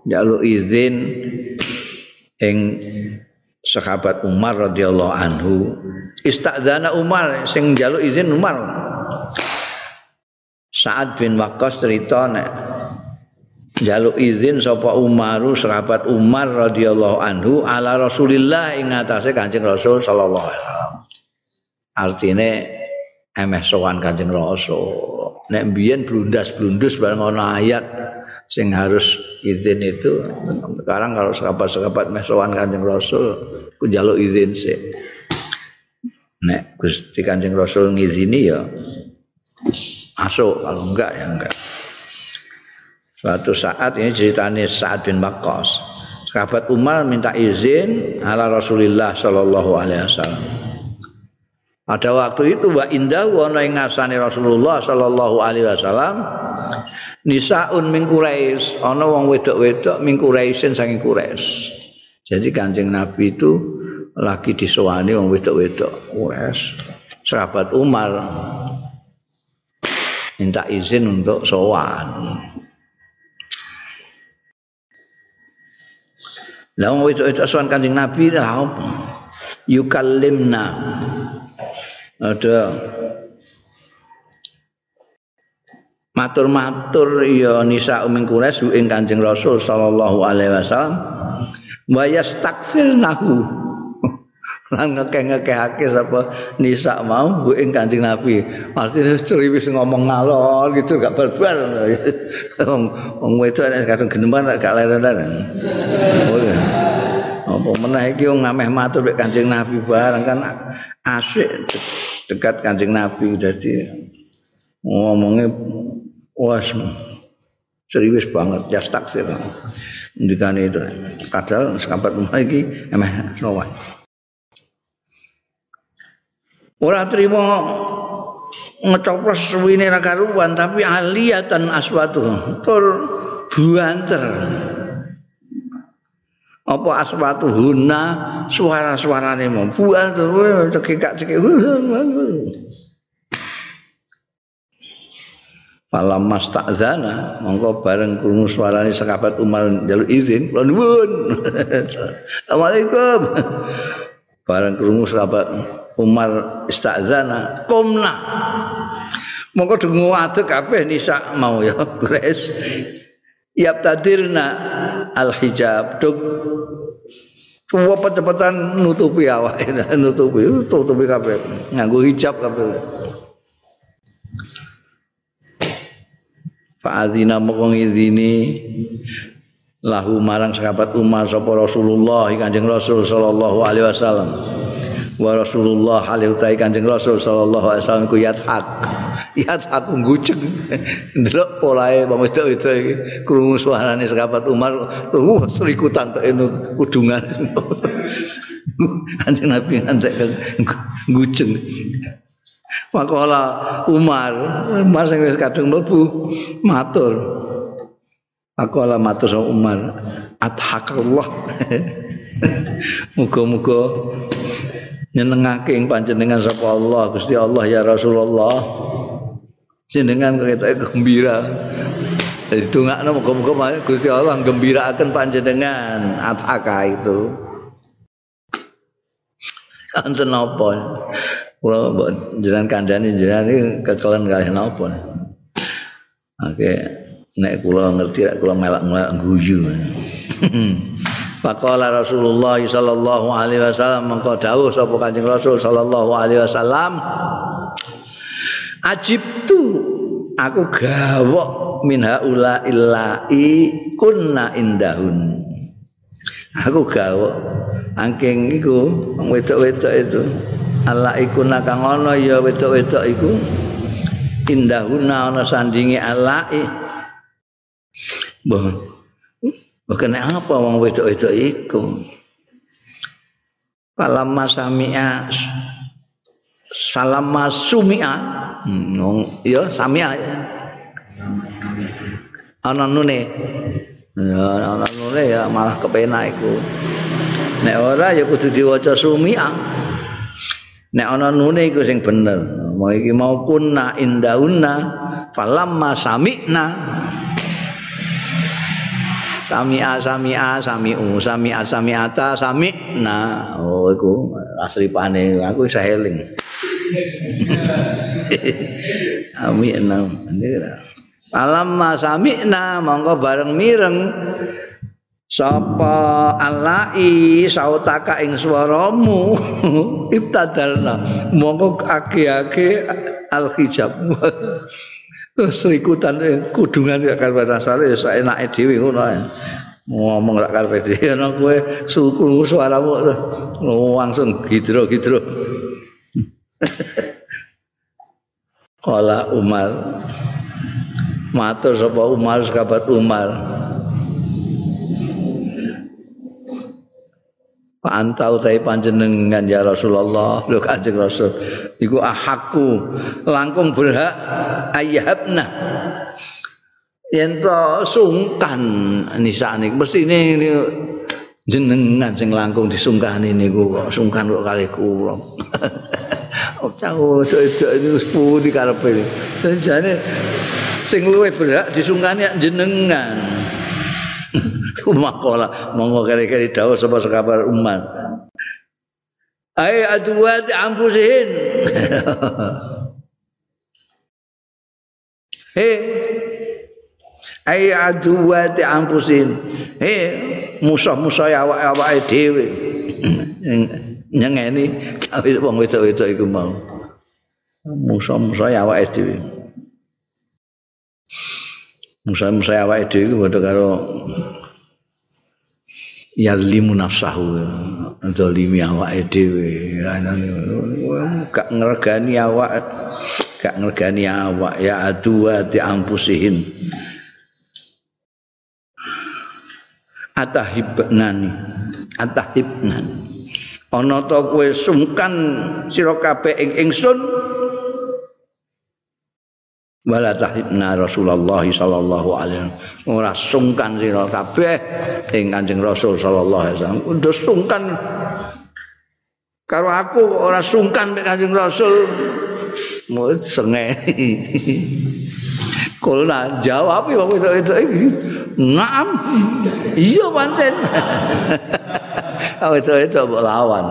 njaluk izin ing sahabat Umar radhiyallahu anhu istadzana Umar sing njaluk izin Umar. Sa'ad bin Waqqas cerita nek njaluk izin sapa Umaru sahabat Umar radhiyallahu anhu ala Rasulillah ing atase Kanjeng Rasul sallallahu alaihi wasallam. Artine emeh sowan Kanjeng Rasul. Nek biyen blundas-blundus bareng ana ayat sing harus izin itu sekarang kalau sahabat-sahabat mesowan kanjeng Rasul ku jaluk izin sih nek Gusti Kanjeng Rasul ngizini ya masuk. Kalau enggak ya enggak. Suatu saat ini ceritanya Sa'ad bin Waqqas. Sahabat Umar minta izin ala Rasulullah sallallahu alaihi wasallam. Pada waktu itu wa indah ana ing ngasane Rasulullah sallallahu alaihi wasallam nisaun min Quraisy, ana wong wedok-wedok min Quraisyin saking Quraisy. Jadi Kanjeng Nabi itu lagi disowani wong wedok-wedok wes sahabat Umar minta izin untuk sowan Lah wong wedok-wedok sowan Kanjeng Nabi lah apa? Yukallimna. Ada matur-matur ya nisa uming kures ing Kanjeng Rasul sallallahu alaihi wasallam wa yastakfirnahu lan ngekeh-ngekehake sapa nisa mau bu ing Kanjeng Nabi. Pasti ceriwis ngomong ngalor gitu gak barbar. Wong wong wedok nek kadung geneman gak leren-leren. Oh. Apa meneh iki wong ngameh matur mek Kanjeng Nabi bareng kan asik dekat Kanjeng Nabi dadi ngomongnya was ceriwis banget ya taksir. Ndikane itu. Kadal sekabat rumah iki emeh sowan ora trimo ngecoplos suwine ra karuan tapi aliyatan aswatu. Tur buanter. Apa aswatu huna suara-suarane mau buanter cekik cekik Falam mas takzana, mongko bareng krungu suarane sekabat Umar jaluk izin, kula nuwun. Assalamualaikum. Bareng krungu sekabat Umar istazana kumna mongko dungu adek kabeh nisa mau ya gres yap tadirna al hijab duk Kuwa cepet-cepetan nutupi awak nutupi tutupi kabeh nganggo hijab kabeh Fa'adzina moko ngidini lahu marang sahabat Umar sapa Rasulullah Kanjeng Rasul sallallahu alaihi wasallam. Wa Rasulullah alaihi utai Kanjeng Rasul sallallahu alaihi wasallam ku yathak yathak nguceng. Ndelok polahe wong wedok itu iki krungu suarane sekabat Umar tuh serikutan tok kudungan. Kanjeng Nabi ngantek nguceng Pakola Umar, Umar sing wis kadung mlebu matur. Pakola matur sama Umar, adhakallah. Muga-muga nyenengake ing panjenengan sapa Allah. Gusti Allah ya Rasulullah. Jenengan ketoke gembira. Jadi dongakno muga-muga Gusti Allah gembiraaken panjenengan. Ataka itu. Kanten napa kula jenengan kandhani jenengan iki kekelen kalih napa? Oke nek kula ngerti kula melak-melak guyu Faqala Rasulullah sallallahu alaihi wasallam mengko dawuh sapa Kanjeng Rasul sallallahu alaihi wasallam Ajibtu aku gawok min haula illai kunna indahun. Aku gawok angking iku wedok-wedok itu Allah iku kang ana ya wedok-wedok iku indahuna ana sandingi Allah Mbah Bukan apa wong wedok-wedok iku. Falam masami'a salam masumi'a hmm, ya samia ya. Ana nune. Ya ana nune ya malah kepenak iku. Nek ora ya kudu diwaca sumi'a. Nek ana nune iku sing bener. Mau iki mau kunna indauna falamma sami'na Sami'a sami'a sami'u sami'a sami'ata sami'na. Oh iku asli pane aku isa eling. Sami'na. Alamma sami'na monggo bareng mireng sapa alai sautaka ing swaramu ibtadalna monggo age-age al hijab serikutan kudungan gak karepe rasane ya sak enake dhewe ngono ae. Ngomong gak karepe dhewe ana kowe suku suaramu langsung gidro-gidro. Kala Umar matur sapa Umar sahabat Umar. Anta utai panjenengan ya Rasulullah lho Kanjeng Rasul iku ahakku langkung berhak ayhabna yen to sungkan nisane mesti ini jenengan sing langkung disungkani niku kok sungkan kok kali kula. Cah itu ini sepudi karepe. Jane sing luwih berak disungkani jenengan. Tumakola monggo kere-kere dawuh sapa sekabar umat. Ai aduat ampusin. He Ai aduat ampusin. He musuh-musuh awak-awake dhewe. Nyengeni cawe wong wedok-wedok iku mau. Musuh-musuh awake dhewe. Musuh-musuh awake dhewe iku padha karo yazlimu nafsahu. Zalimi awake dhewe. Gak ngregani awak gak ngregani awak. Ya adua di ampusihin. Atahibnani. Atahibnan ana ta kowe sungkan sira kabeh ing ingsun wala tahibna Rasulullah sallallahu alaihi wasallam ora sungkan sira kabeh ing Kanjeng Rasul sallallahu alaihi wasallam udah sungkan karo aku ora sungkan mek Kanjeng Rasul mau sengeni Kulna jawab ya wong itu itu. Naam. Iya pancen. Awet itu mbok lawan.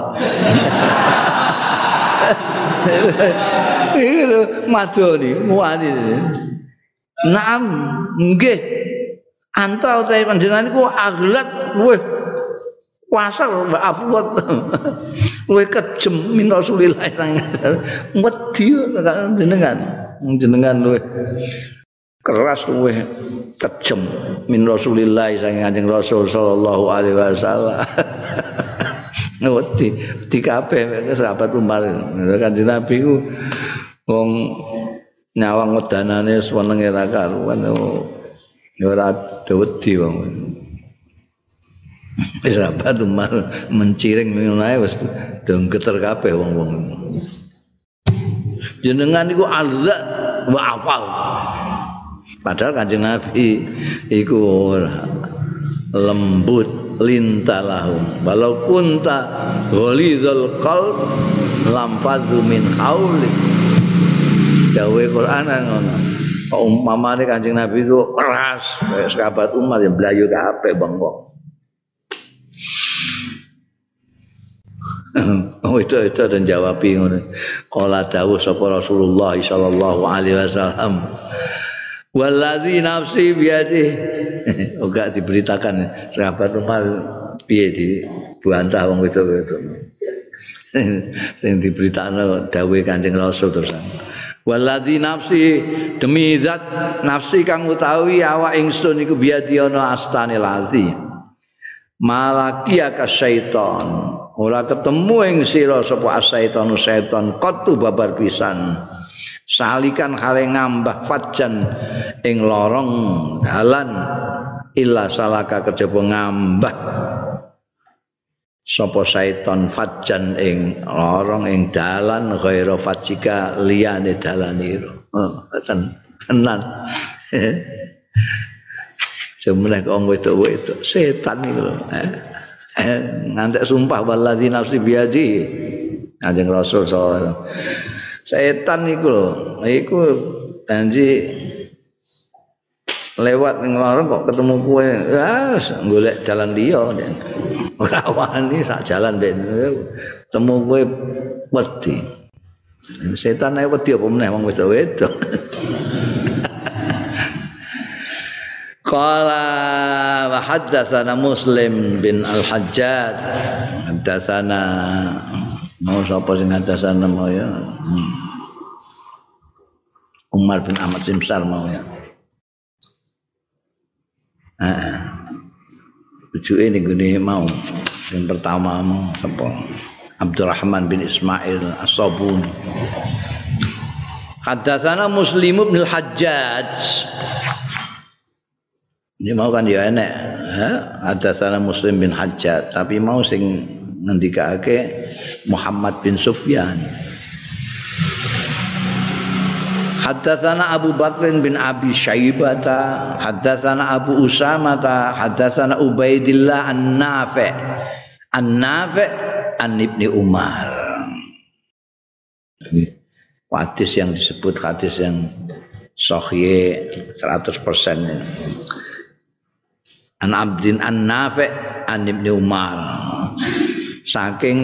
Iki lho madoni, muani. Naam, nggih. Anta utahe panjenengan iku aglat luweh kuasa mbak afwat. Luweh kejem min Rasulillah Wedi jenengan. Jenengan luweh keras luweh kejem min Rasulillah saking Kanjeng Rasul sallallahu alaihi wasallam. Wedi di kabeh sahabat Umar kanjeng Nabi ku wong nyawang wedanane senenge ra karuan ora wedi wong. Sahabat Umar menciring ngono wis dong geter kabeh wong-wong. Jenengan iku alzat wa afal. Padahal kanjeng Nabi iku lembut lintalahum walau kunta ghalidhal qalb lam fadhu min hauli dawe Quran ngono umpamane Kanjeng Nabi itu keras kayak sahabat umat yang belayu kabeh bengkok Oh itu itu dan jawab ngono. Kala dawuh sapa Rasulullah sallallahu alaihi wasallam. Waladzi nafsi biadi. Enggak diberitakan sahabat Umar piye di buantah wong itu itu. Sing diberitakan dawuh Kanjeng Rasul terus. Waladzi nafsi demi zat nafsi kang utawi awak ingsun iku biadi ana astane lazi. Malakia ka syaiton. Ora ketemu ing sira sapa asaitonu setan kotu babar pisan. salikan hale ngambah fajan ing lorong dalan illa salaka kejaba ngambah sapa syaiton fajan ing lorong ing dalan ghaira fajika liyane dalaniru oh ten tenan. Semeneh kok wedok-wedok. Setan iku eh, ngantek sumpah waladzi nafsi biadi Kanjeng Rasul sallallahu setan iku lho. Iku janji lewat ning lorong kok ketemu kowe. Ya golek jalan liya. Ora wani sak jalan ben ketemu kowe wedi. Setan ae wedi apa meneh wong wedok-wedok. Qala wa haddatsana Muslim bin Al-Hajjaj. Haddatsana mau sapa sing ngadasan mau ya? Hmm. Umar bin Ahmad Simsar mau ya Heeh. Ini gini mau. Yang pertama mau sapa? Abdurrahman bin Ismail As-Sabun. Hadatsana Muslim bin Hajjaj Ini mau kan ya enek, Hadatsana Muslim bin Hajjaj, tapi mau sing ngendikake Muhammad bin Sufyan Haddatsana Abu Bakr bin Abi Syaibata, haddatsana Abu Usama, haddatsana Ubaidillah An-Nafi. An-Nafi an Ibni Umar. Hadis yang disebut hadis yang sahih 100% ini. An Abdin An-Nafi an Ibni Umar. Saking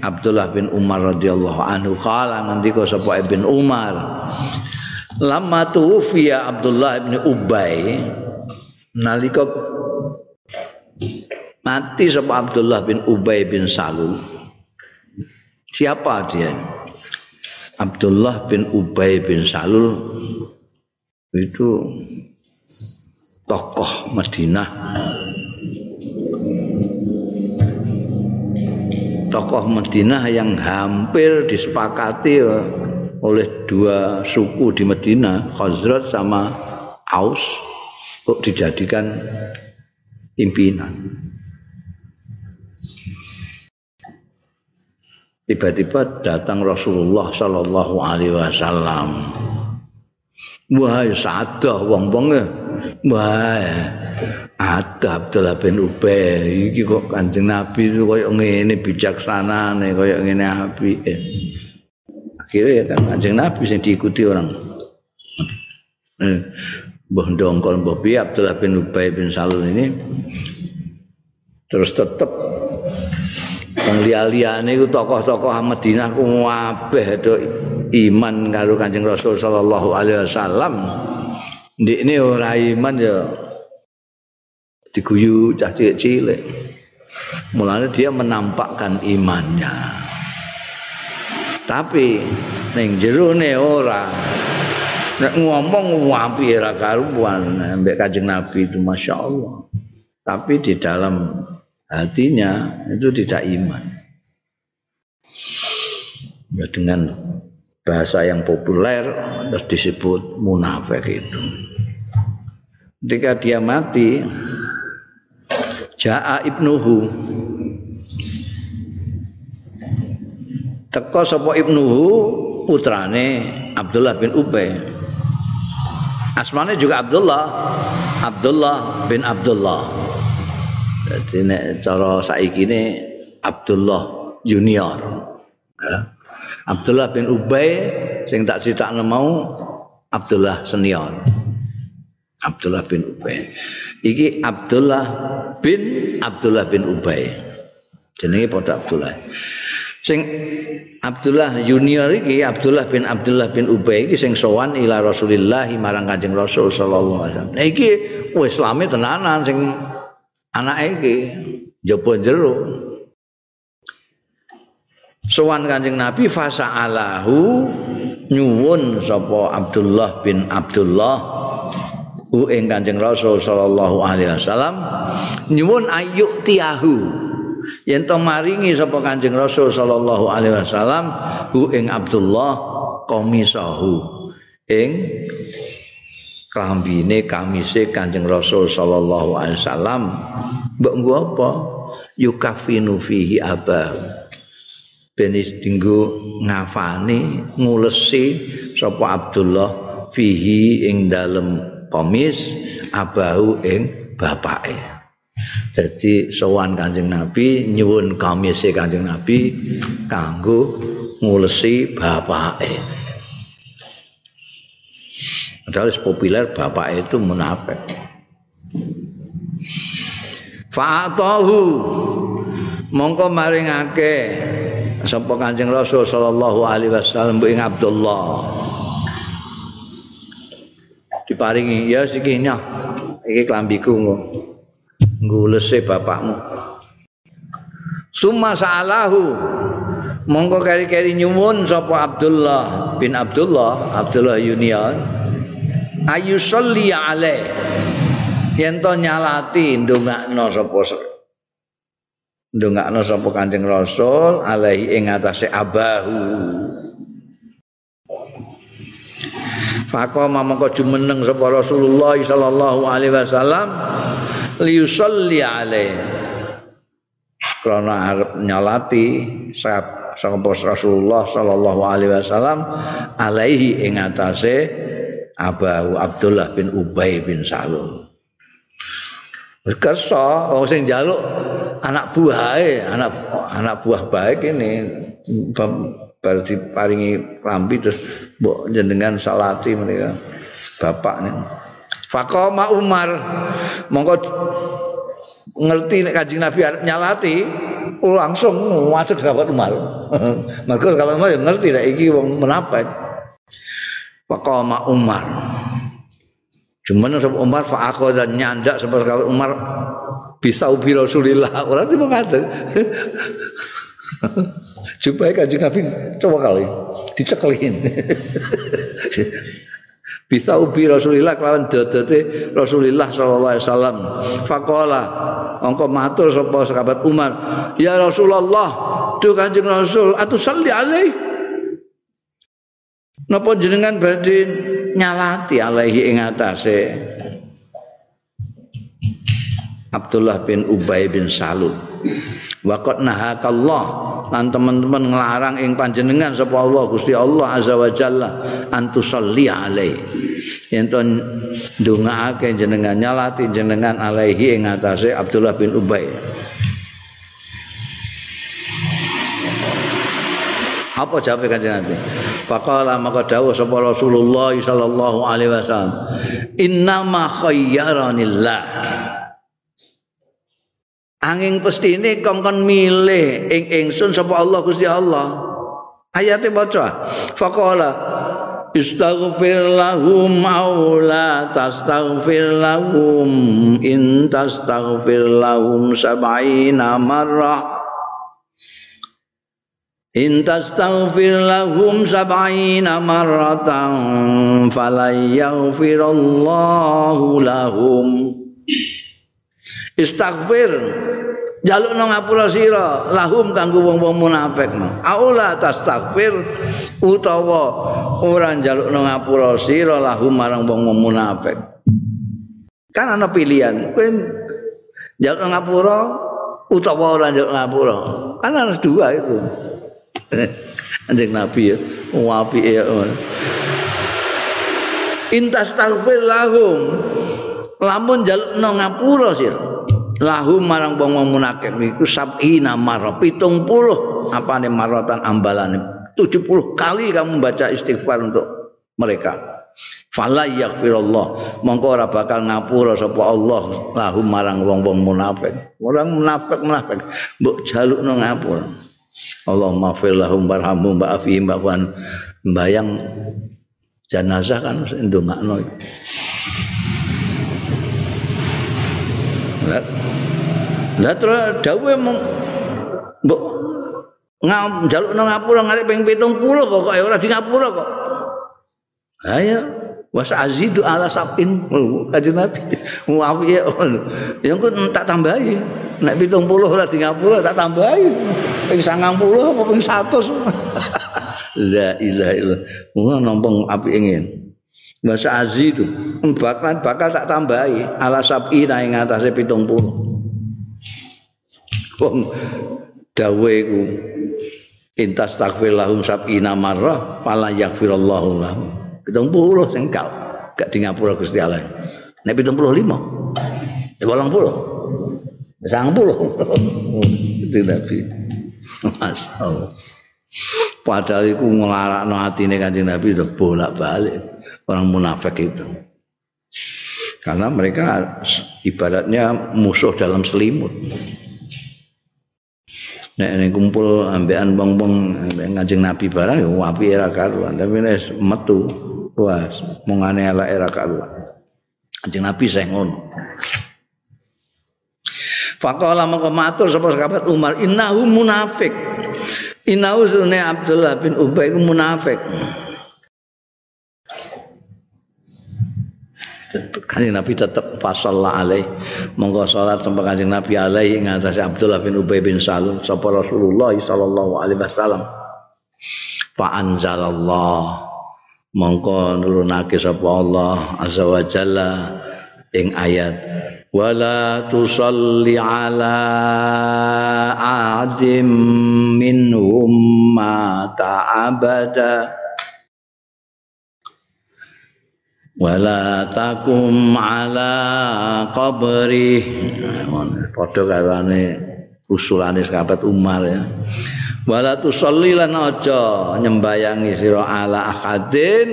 Abdullah bin Umar radhiyallahu anhu kala ngendika sapa Ibn Umar lama tuwfiya Abdullah bin Ubay. Nalika mati sapa Abdullah bin Ubay bin Salul. Siapa dia? Abdullah bin Ubay bin Salul itu tokoh Madinah. Tokoh Madinah yang hampir disepakati oleh dua suku di Medina, Khazraj sama Aus, untuk dijadikan pimpinan. Tiba-tiba datang Rasulullah Sallallahu Alaihi Wasallam. Wahai sadah wong-wong Wah, ada Abdullah bin Ubay. Iki kok Kanjeng Nabi itu koyo ngene bijaksana nih ngene api. Akhirnya ya kan kanjeng Nabi yang diikuti orang eh, Mbah Dongkol Mbah Bi Abdullah bin Ubay bin Salul ini terus tetap penglialiane iku tokoh-tokoh Madinah ku kabeh do iman karo Kanjeng Rasul sallallahu alaihi wasallam. Ndikne ora iman ya diguyu cah cilik-cilik. Mulanya dia menampakkan imannya. Tapi ning jero ne ora. Nek ngomong wapi ora karuan. Mbek Kanjeng Nabi itu masyaallah tapi di dalam hatinya itu tidak iman. Ya dengan bahasa yang populer terus disebut munafik itu. Ketika dia mati Ja'a ibnuhu teko sapa ibnuhu putrane Abdullah bin Ubay. Asmane juga Abdullah Abdullah bin Abdullah. Jadi nek cara saiki ini Abdullah junior. Ya. Abdullah bin Ubay sing tak critakno mau Abdullah senior. Abdullah bin Ubay. Iki Abdullah bin Abdullah bin Ubay. Jenenge padha Abdullah sing Abdullah junior iki Abdullah bin Abdullah bin Ubay iki sing sowan ila Rasulillah marang Kanjeng Rasul sallallahu alaihi wasallam. Nah iki wis Islame tenanan sing anake iki jaba jero. Sowan Kanjeng Nabi fasa'alahu nyuwun sapa Abdullah bin Abdullah u ing Kanjeng Rasul sallallahu alaihi wasallam nyuwun ayyuk tiahu yen to maringi sapa Kanjeng Rasul sallallahu alaihi wasallam hu ing Abdullah komisahu ing klambine kamise Kanjeng Rasul sallallahu alaihi wasallam. Mbok nggo apa? Yukafinu fihi abah. Benis dinggo ngafani ngulesi sapa Abdullah fihi ing dalem komis abahu ing bapake Jadi sowan Kanjeng Nabi nyuwun kamise Kanjeng Nabi kanggo ngulesi bapake. Padahal populer bapak itu munafik. Fa'atahu mongko maringake sapa Kanjeng Rasul sallallahu alaihi wasallam ing Abdullah. Diparingi ya siki nyah iki klambiku ngono. Ngulese bapakmu. Summa sa'alahu. Mongko keri-keri nyuwun sapa Abdullah bin Abdullah Abdullah Yunion ayu sholli ale yen to nyalati ndongakno sapa ndongakno sapa Kanjeng Rasul alaihi ing atase abahu. Fakoma mongko jumeneng sapa Rasulullah sallallahu alaihi wasallam liusalli alaih karena arep nyalati sapa Rasulullah sallallahu alaihi wasallam alaihi ing atase Abu Abdullah bin Ubay bin Salul. Kersa wong sing njaluk anak buahe, anak anak buah baik ini baru diparingi rambi terus mbok jenengan salati mereka bapak nih. Fakoma Umar mongko ngerti nek Kanjeng Nabi arep nyalati langsung masuk sahabat Umar. Mergo sahabat Umar ngerti nek iki wong menapa. Fakoma Umar Cuman sapa Umar fa dan nyandak seperti Umar bisa ubi Rasulillah. Ora tiba kata. Supaya kanjeng Nabi coba kali dicekelin. Bisa ubi Rasulillah kelawan dodote Rasulillah sallallahu alaihi wasallam. Faqala engko matur sapa sahabat Umar, "Ya Rasulullah, tu Kanjeng Rasul, atu salli alaihi." Napa jenengan badhe nyalati alaihi ing atase Abdullah bin Ubay bin Salul. Waqat nahakallah lan teman-teman nglarang ing panjenengan sapa Allah Gusti Allah azza wa jalla antusalli alaihi. Yen to ndongaake jenengan nyalati jenengan alaihi ing atase Abdullah bin Ubay. Apa jawab kanjeng Nabi? Faqala maka dawuh sapa Rasulullah sallallahu alaihi wasallam, "Inna ma khayyaranillah." Angin pestine kongkon milih ing ingsun sapa Allah Gusti Allah. Ayate maca. Faqala Istaghfir lahum aw la tastaghfir lahum in tastaghfir lahum sab'ina marrah In tastaghfir lahum sab'ina marratan falayaghfirallahu lahum Istaghfir. Jaluk nang ngapura sira lahum kanggo wong-wong munafik. Aula tastaghfir utawa ora njaluk nang ngapura sira lahum marang wong munafik. Kan ana pilihan. Kowe njaluk nang ngapura utawa ora njaluk ngapura. Kan ana dua itu. Anjing Nabi ya, wapi ya. Intas taghfir lahum. Lamun jaluk no ngapura sih. Lahum marang wong wong munafik iku sab'ina marra 70 apane maratan ambalane 70 kali kamu baca istighfar untuk mereka. Fala yaghfirullah. Mongko ora bakal ngapura sapa Allah lahum marang wong-wong munafik. Orang munafik munafik mbok jalukno ngapura. Allahumma fir lahum barhamhum ba'afihim ba'fan bayang jenazah kan ndongakno lah lah terus dawuh mbok ngam njaluk nang ngapura ngarep ping 70 kok ora di ngapura kok. Ayo was azidu ala sapin kanjeng Nabi. Muawi ya ku tak tambahi. Nek 70 ora di ngapura tak tambahi. Ping 90 apa ping 100 la ilaha illallah. Wah nompong api ingin Masa azi itu bakal tak tambahi. Ala sapi ing atase 70 wong dawe iku intas takfir lahum sab'ina marrah fala yaghfirallahu lahum. Pitung puluh sing gak di ngapura Gusti Allah. Nek pitung puluh lima ya walang puluh. Puluh. Itu Nabi. Masya Allah. Padahal itu ngelarak ini kanjeng Nabi udah bolak balik orang munafik itu karena mereka ibaratnya musuh dalam selimut nek nek kumpul ambekan wong-wong ngajeng Nabi barang ya api era karuan tapi nek metu Wah, mongane ala era karuan. Kanjeng Nabi saya ngono. Faqala maka matur sapa sahabat Umar innahu munafik. Innahu sunne Abdullah bin Ubay munafik. Kanjeng Nabi tetap fasalla alaih. Monggo salat sampai kanjeng Nabi alaih ing atase Abdullah bin Ubay bin Salul sapa Rasulullah sallallahu alaihi wasallam. Fa anzalallah. Mongko nurunake sapa Allah azza wa jalla ing ayat wala tusalli ala adim minhum mata abada wala takum ala qabri. Padha karone usulane sahabat Umar ya. Wala tusalli lan aja nyembayangi sira ala akadin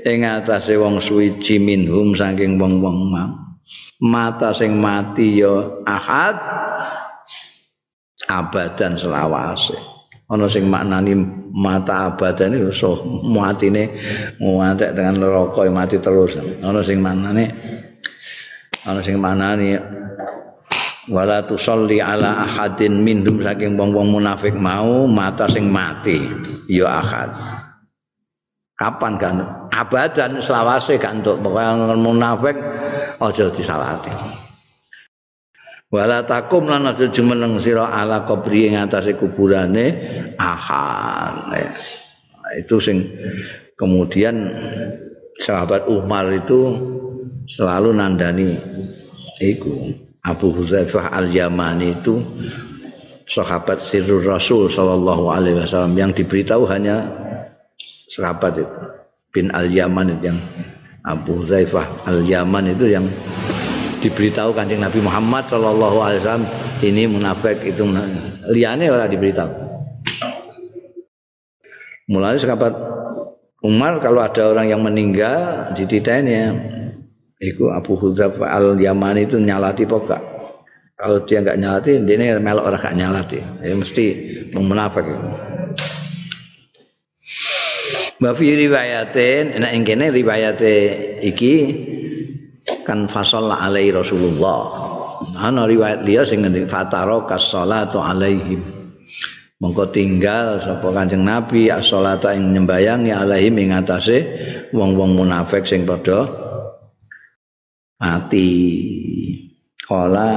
ing atase wong suwiji minhum saking wong-wong mata sing mati ya ahad abadan selawase ana sing maknani mata abadan iku so matine ngantek dengan neraka mati terus. Ana sing maknane ana sing maknani wala tusalli ala ahadin minhum saking wong-wong munafik mau mata sing mati ya ahad. Kapan kan? Abadan selawase kan untuk pokoknya munafik aja disalati wala takum lan aja jumeneng sira ala kubri ing atase kuburane nah, itu sing kemudian sahabat Umar itu selalu nandani iku. Abu Huzaifah Al-Yamani itu sahabat sirrul Rasul sallallahu alaihi wasallam yang diberitahu hanya sahabat itu bin Al-Yaman itu yang Abu Huzaifah Al-Yaman itu yang diberitahu kanjeng Nabi Muhammad Shallallahu Alaihi Wasallam ini munafik itu liane orang diberitahu. Mulai sahabat Umar kalau ada orang yang meninggal di ya, itu Abu Hudzaf al Yaman itu nyalati pokok. Kalau dia nggak nyalati, dia ini melok orang gak nyalati. Ya mesti munafik. Bafi riwayatin, enak ingkene riwayate iki kan fasol alaihi Rasulullah. Ana riwayat liya sing ngendi fataro kasolatu alaihim. Mongko tinggal sapa Kanjeng Nabi as-salata ing nyembayangi alaihim ing atase wong-wong munafik sing padha mati. Qala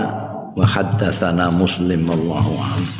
wa haddatsana Muslim wallahu a'lam.